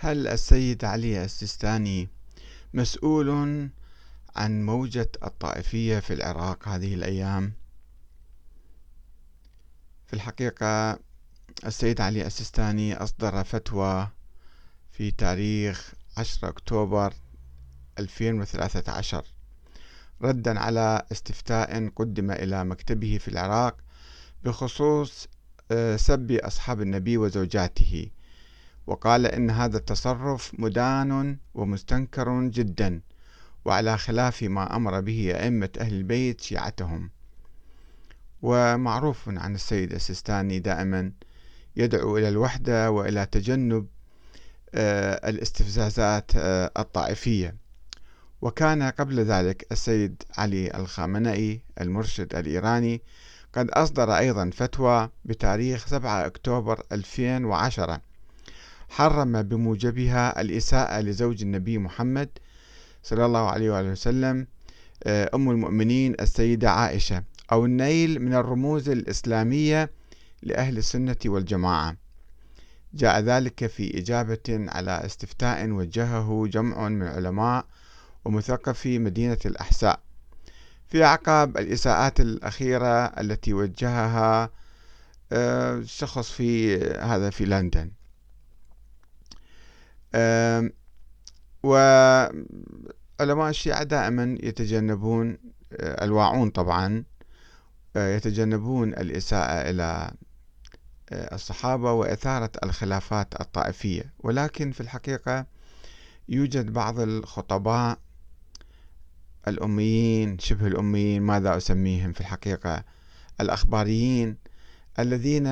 هل السيد علي السيستاني مسؤول عن موجة الطائفية في العراق هذه الأيام؟ في الحقيقة السيد علي السيستاني أصدر فتوى في تاريخ 10 أكتوبر 2013 ردا على استفتاء قدم إلى مكتبه في العراق بخصوص آه، سب أصحاب النبي وزوجاته وقال إن هذا التصرف مدان ومستنكر جدا وعلى خلاف ما أمر به أئمة أهل البيت شيعتهم. ومعروف عن السيد السيستاني دائما يدعو إلى الوحدة وإلى تجنب آه، الاستفزازات آه، الطائفية. وكان قبل ذلك السيد علي الخامنئي المرشد الإيراني قد أصدر أيضا فتوى بتاريخ 7 أكتوبر 2010 حرم بموجبها الإساءة لزوج النبي محمد صلى الله عليه وآله وسلم آه، أم المؤمنين السيدة عائشة أو النيل من الرموز الإسلامية لأهل السنة والجماعة. جاء ذلك في إجابة على استفتاء وجهه جمع من علماء ومثقفي مدينة الأحساء. في أعقاب الإساءات الأخيرة التي وجهها آه، شخص في هذا في لندن. وعلماء الشيعة دائما يتجنبون آه، الواعون طبعا آه، يتجنبون الإساءة إلى آه، الصحابة وإثارة الخلافات الطائفية. ولكن في الحقيقة يوجد بعض الخطباء الأميين شبه الأميين ماذا أسميهم في الحقيقة؟ الأخباريين الذين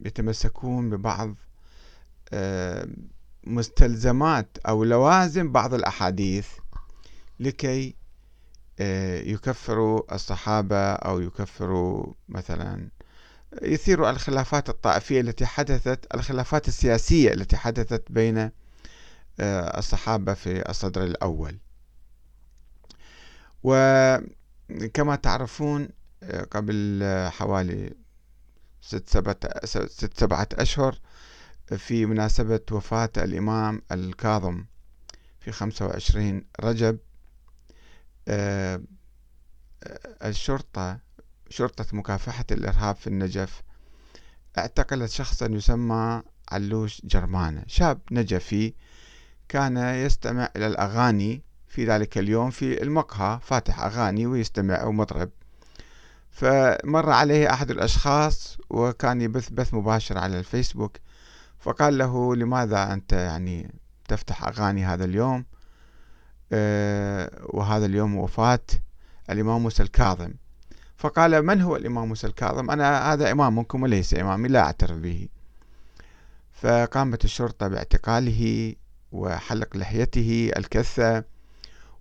يتمسكون ببعض مستلزمات أو لوازم بعض الأحاديث لكي آه، يكفروا الصحابة أو يكفروا مثلا يثيروا الخلافات الطائفية التي حدثت الخلافات السياسية التي حدثت بين آه، الصحابة في الصدر الأول. وكما تعرفون آه، قبل حوالي ست سبعة, ست سبعة أشهر في مناسبة وفاة الإمام الكاظم في 25 رجب آه، الشرطة شرطة مكافحة الإرهاب في النجف اعتقلت شخصا يسمى علوش جرمانة. شاب نجفي كان يستمع إلى الأغاني في ذلك اليوم في المقهى فاتح أغاني ويستمع ومطرب فمر عليه أحد الأشخاص وكان يبث بث مباشر على الفيسبوك فقال له لماذا أنت يعني تفتح أغاني هذا اليوم؟ آه، وهذا اليوم وفاة الإمام موسى الكاظم. فقال من هو الإمام موسى الكاظم؟ أنا هذا إمامكم وليس إمامي لا أعترف به. فقامت الشرطة باعتقاله وحلق لحيته الكثة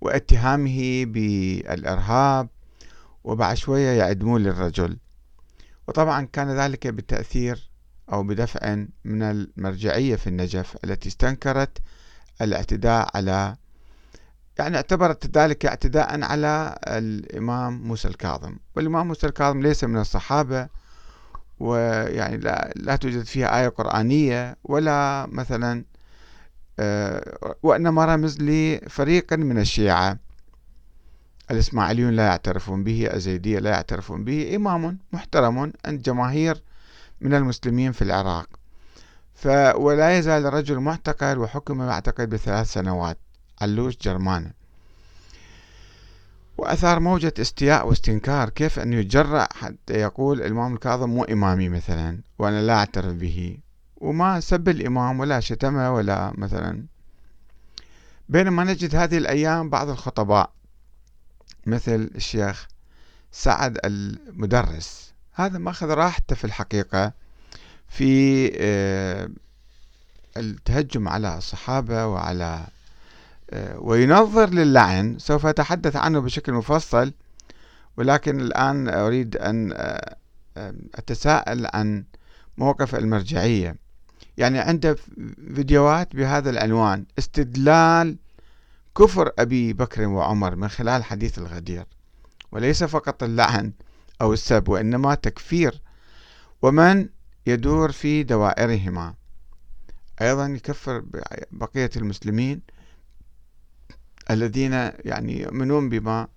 واتهامه بالإرهاب وبعد شوية يعدمون للرجل. وطبعا كان ذلك بالتأثير أو بدفع من المرجعية في النجف التي استنكرت الاعتداء على يعني اعتبرت ذلك اعتداء على الإمام موسى الكاظم. والإمام موسى الكاظم ليس من الصحابة ويعني لا, لا توجد فيها آية قرآنية ولا مثلا آه، وإنما رمز لفريق من الشيعة. الإسماعيليون لا يعترفون به الزيدية لا يعترفون به إمام محترم عند جماهير من المسلمين في العراق. ولا يزال الرجل معتقل وحكم أعتقد بثلاث سنوات. علوش جرمانة وأثار موجة استياء واستنكار كيف أنه يتجرأ حتى يقول الإمام الكاظم مو إمامي مثلا وأنا لا أعترف به. وما سب الإمام ولا شتمه ولا مثلا. بينما نجد هذه الأيام بعض الخطباء مثل الشيخ سعد المدرس. هذا ماخذ راحته في الحقيقة في آه، التهجم على الصحابة وعلى آه، وينظر للعن سوف أتحدث عنه بشكل مفصل ولكن الآن أريد أن آه، أتساءل عن موقف المرجعية. يعني عنده فيديوهات بهذا العنوان استدلال كفر أبي بكر وعمر من خلال حديث الغدير وليس فقط اللعن أو السب وإنما تكفير ومن يدور في دوائرهما. أيضا يكفر بقية المسلمين الذين يعني يؤمنون بما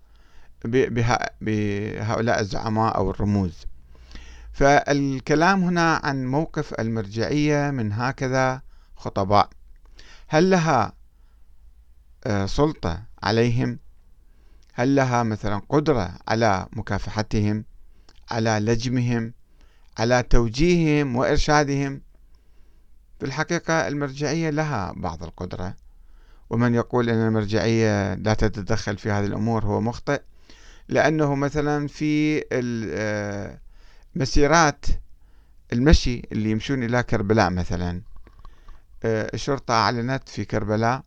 بهؤلاء الزعماء أو الرموز. فالكلام هنا عن موقف المرجعية من هكذا خطباء. هل لها آه، سلطة عليهم؟ هل لها مثلا قدرة على مكافحتهم؟ على لجمهم على توجيههم وإرشادهم. في الحقيقة المرجعية لها بعض القدرة. ومن يقول أن المرجعية لا تتدخل في هذه الأمور هو مخطئ لأنه مثلا في المسيرات آه، المشي اللي يمشون إلى كربلاء مثلا. آه، الشرطة أعلنت في كربلاء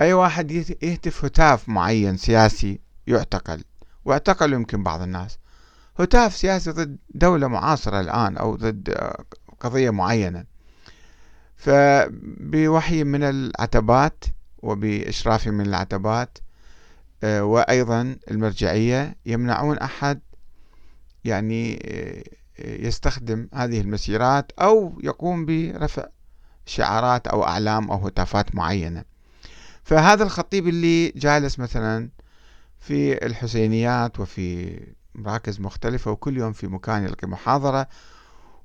أي واحد يهتف هتاف معين سياسي يعتقل واعتقلوا يمكن بعض الناس. هتاف سياسي ضد دولة معاصرة الآن أو ضد آه، قضية معينة. فبوحي من العتبات وبإشراف من العتبات آه، وأيضا المرجعية يمنعون أحد يعني آه، يستخدم هذه المسيرات أو يقوم برفع شعارات أو أعلام أو هتافات معينة. فهذا الخطيب اللي جالس مثلا في الحسينيات وفي مراكز مختلفة وكل يوم في مكان يلقي محاضرة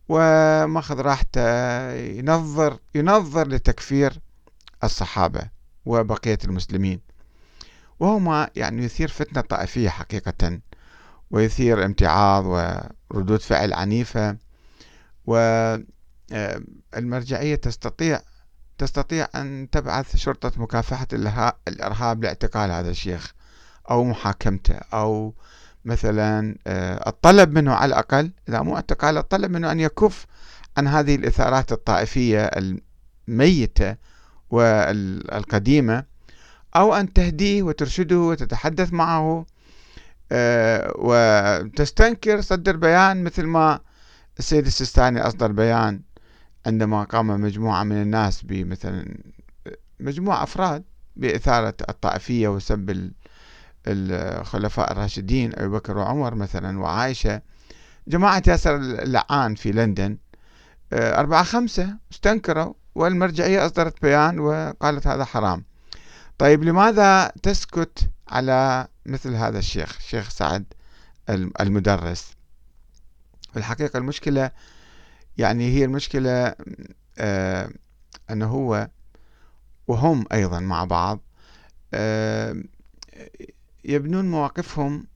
وماخذ راحته ينظر ينظر لتكفير الصحابة وبقية المسلمين. وهو ما يعني يثير فتنة طائفية حقيقة ويثير امتعاض وردود فعل عنيفة والمرجعية تستطيع تستطيع أن تبعث شرطة مكافحة الإرهاب لاعتقال هذا الشيخ أو محاكمته أو مثلا آه، الطلب منه على الأقل إذا مو اعتقال الطلب منه أن يكف عن هذه الإثارات الطائفية الميتة والقديمة أو أن تهديه وترشده وتتحدث معه آه، وتستنكر صدر بيان مثل ما السيد السيستاني أصدر بيان عندما قام مجموعة من الناس بمثلا مجموعة أفراد بإثارة الطائفية وسب الخلفاء الراشدين أبي بكر وعمر مثلا وعائشة جماعة ياسر اللعان في لندن آه، أربعة خمسة استنكروا والمرجعية أصدرت بيان وقالت هذا حرام. طيب لماذا تسكت على مثل هذا الشيخ الشيخ سعد المدرس؟ في الحقيقة المشكلة يعني هي المشكلة آه أنه هو وهم أيضا مع بعض آه يبنون مواقفهم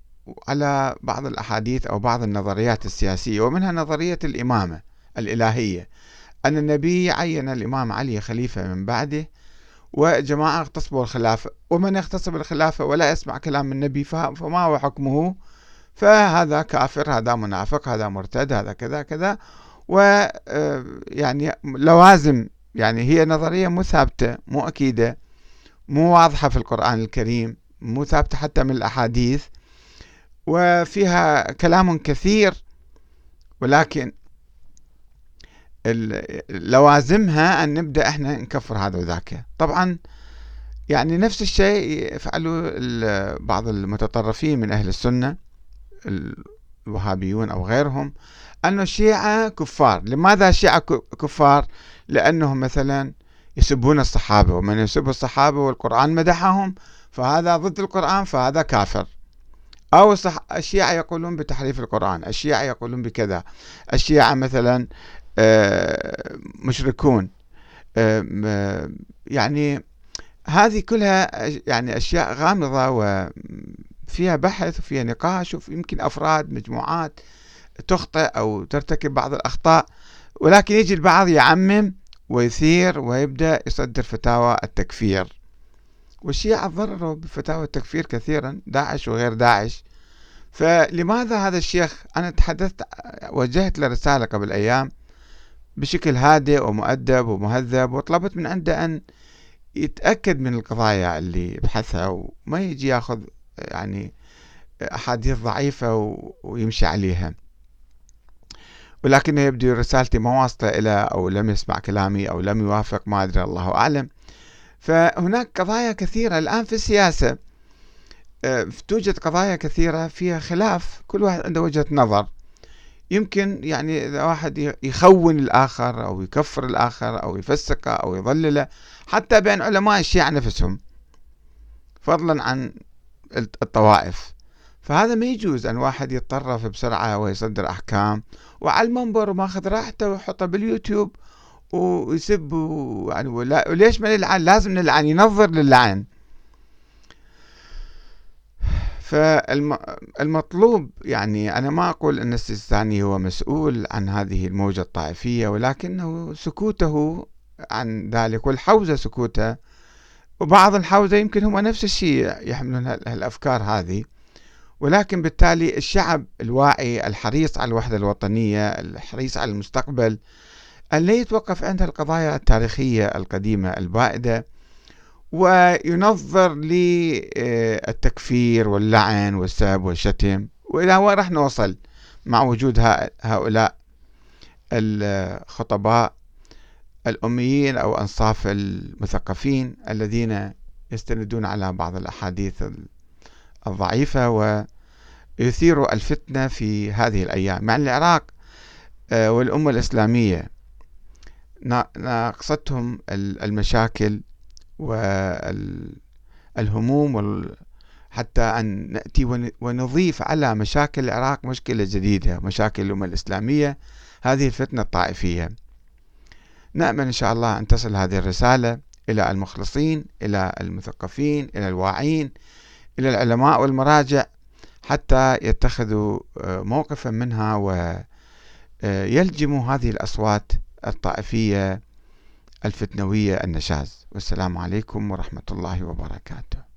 على بعض الأحاديث أو بعض النظريات السياسية ومنها نظرية الإمامة الإلهية. أن النبي عين الإمام علي خليفة من بعده وجماعة اغتصبوا الخلافة ومن يغتصب الخلافة ولا يسمع كلام النبي فما هو حكمه؟ فهذا كافر هذا منافق هذا مرتد هذا كذا كذا. و يعني لوازم يعني هي نظرية مو ثابتة مو أكيدة مو واضحة في القرآن الكريم. مو ثابتة حتى من الأحاديث وفيها كلام كثير ولكن لوازمها أن نبدأ إحنا نكفر هذا وذاك. طبعا يعني نفس الشيء يفعله بعض المتطرفين من أهل السنة الوهابيون أو غيرهم أن الشيعة كفار. لماذا الشيعة كفار؟ لأنهم مثلا يسبون الصحابة ومن يسب الصحابة والقرآن مدحهم فهذا ضد القرآن فهذا كافر. أو الشيعة يقولون بتحريف القرآن الشيعة يقولون بكذا. الشيعة مثلا آه، مشركون آه، يعني هذه كلها يعني أشياء غامضة وفيها بحث وفيها نقاش ويمكن أفراد مجموعات تخطئ أو ترتكب بعض الأخطاء. ولكن يجي البعض يعمم ويثير ويبدأ يصدر فتاوى التكفير. والشيعة ضرروا بفتاوى التكفير كثيرا داعش وغير داعش. فلماذا هذا الشيخ؟ أنا تحدثت وجهت له رسالة قبل أيام بشكل هادئ ومؤدب ومهذب وطلبت من عنده أن يتأكد من القضايا اللي يبحثها وما يجي ياخذ يعني أحاديث ضعيفة ويمشي عليها. ولكنه يبدو رسالتي ما واصلة إلى أو لم يسمع كلامي أو لم يوافق ما أدري الله أعلم. فهناك قضايا كثيرة. الآن في السياسة آه، توجد قضايا كثيرة فيها خلاف. كل واحد عنده وجهة نظر. يمكن يعني إذا واحد يخون الآخر أو يكفر الآخر أو يفسقه أو يضلله حتى بين علماء الشيعة نفسهم فضلا عن الطوائف. فهذا ما يجوز أن واحد يتطرف بسرعة ويصدر أحكام. وعلى المنبر وماخذ راحته ويحطه باليوتيوب ويسب يعني وليش ما نلعن لازم نلعن ينظر للعن فالمطلوب يعني أنا ما أقول أن السيستاني هو مسؤول عن هذه الموجة الطائفية ولكنه سكوته عن ذلك والحوزة سكوته. وبعض الحوزة يمكن هم نفس الشيء يحملون الأفكار هذه. ولكن بالتالي الشعب الواعي الحريص على الوحدة الوطنية الحريص على المستقبل أن لا يتوقف عند القضايا التاريخية القديمة البائدة وينظر للتكفير واللعن والسب والشتم. وإلى وين راح نوصل مع وجود هؤلاء الخطباء الأميين أو أنصاف المثقفين الذين يستندون على بعض الأحاديث الضعيفة ويثيروا الفتنة في هذه الأيام. مع العراق آه، والأمة الإسلامية ناقصتهم المشاكل والهموم حتى أن نأتي ونضيف على مشاكل العراق مشكلة جديدة مشاكل الأمة الإسلامية. هذه الفتنة الطائفية. نأمل إن شاء الله أن تصل هذه الرسالة إلى المخلصين إلى المثقفين إلى الواعين إلى العلماء والمراجع حتى يتخذوا آه، موقفا منها ويلجموا هذه الأصوات الطائفية الفتنوية النشاز. والسلام عليكم ورحمة الله وبركاته.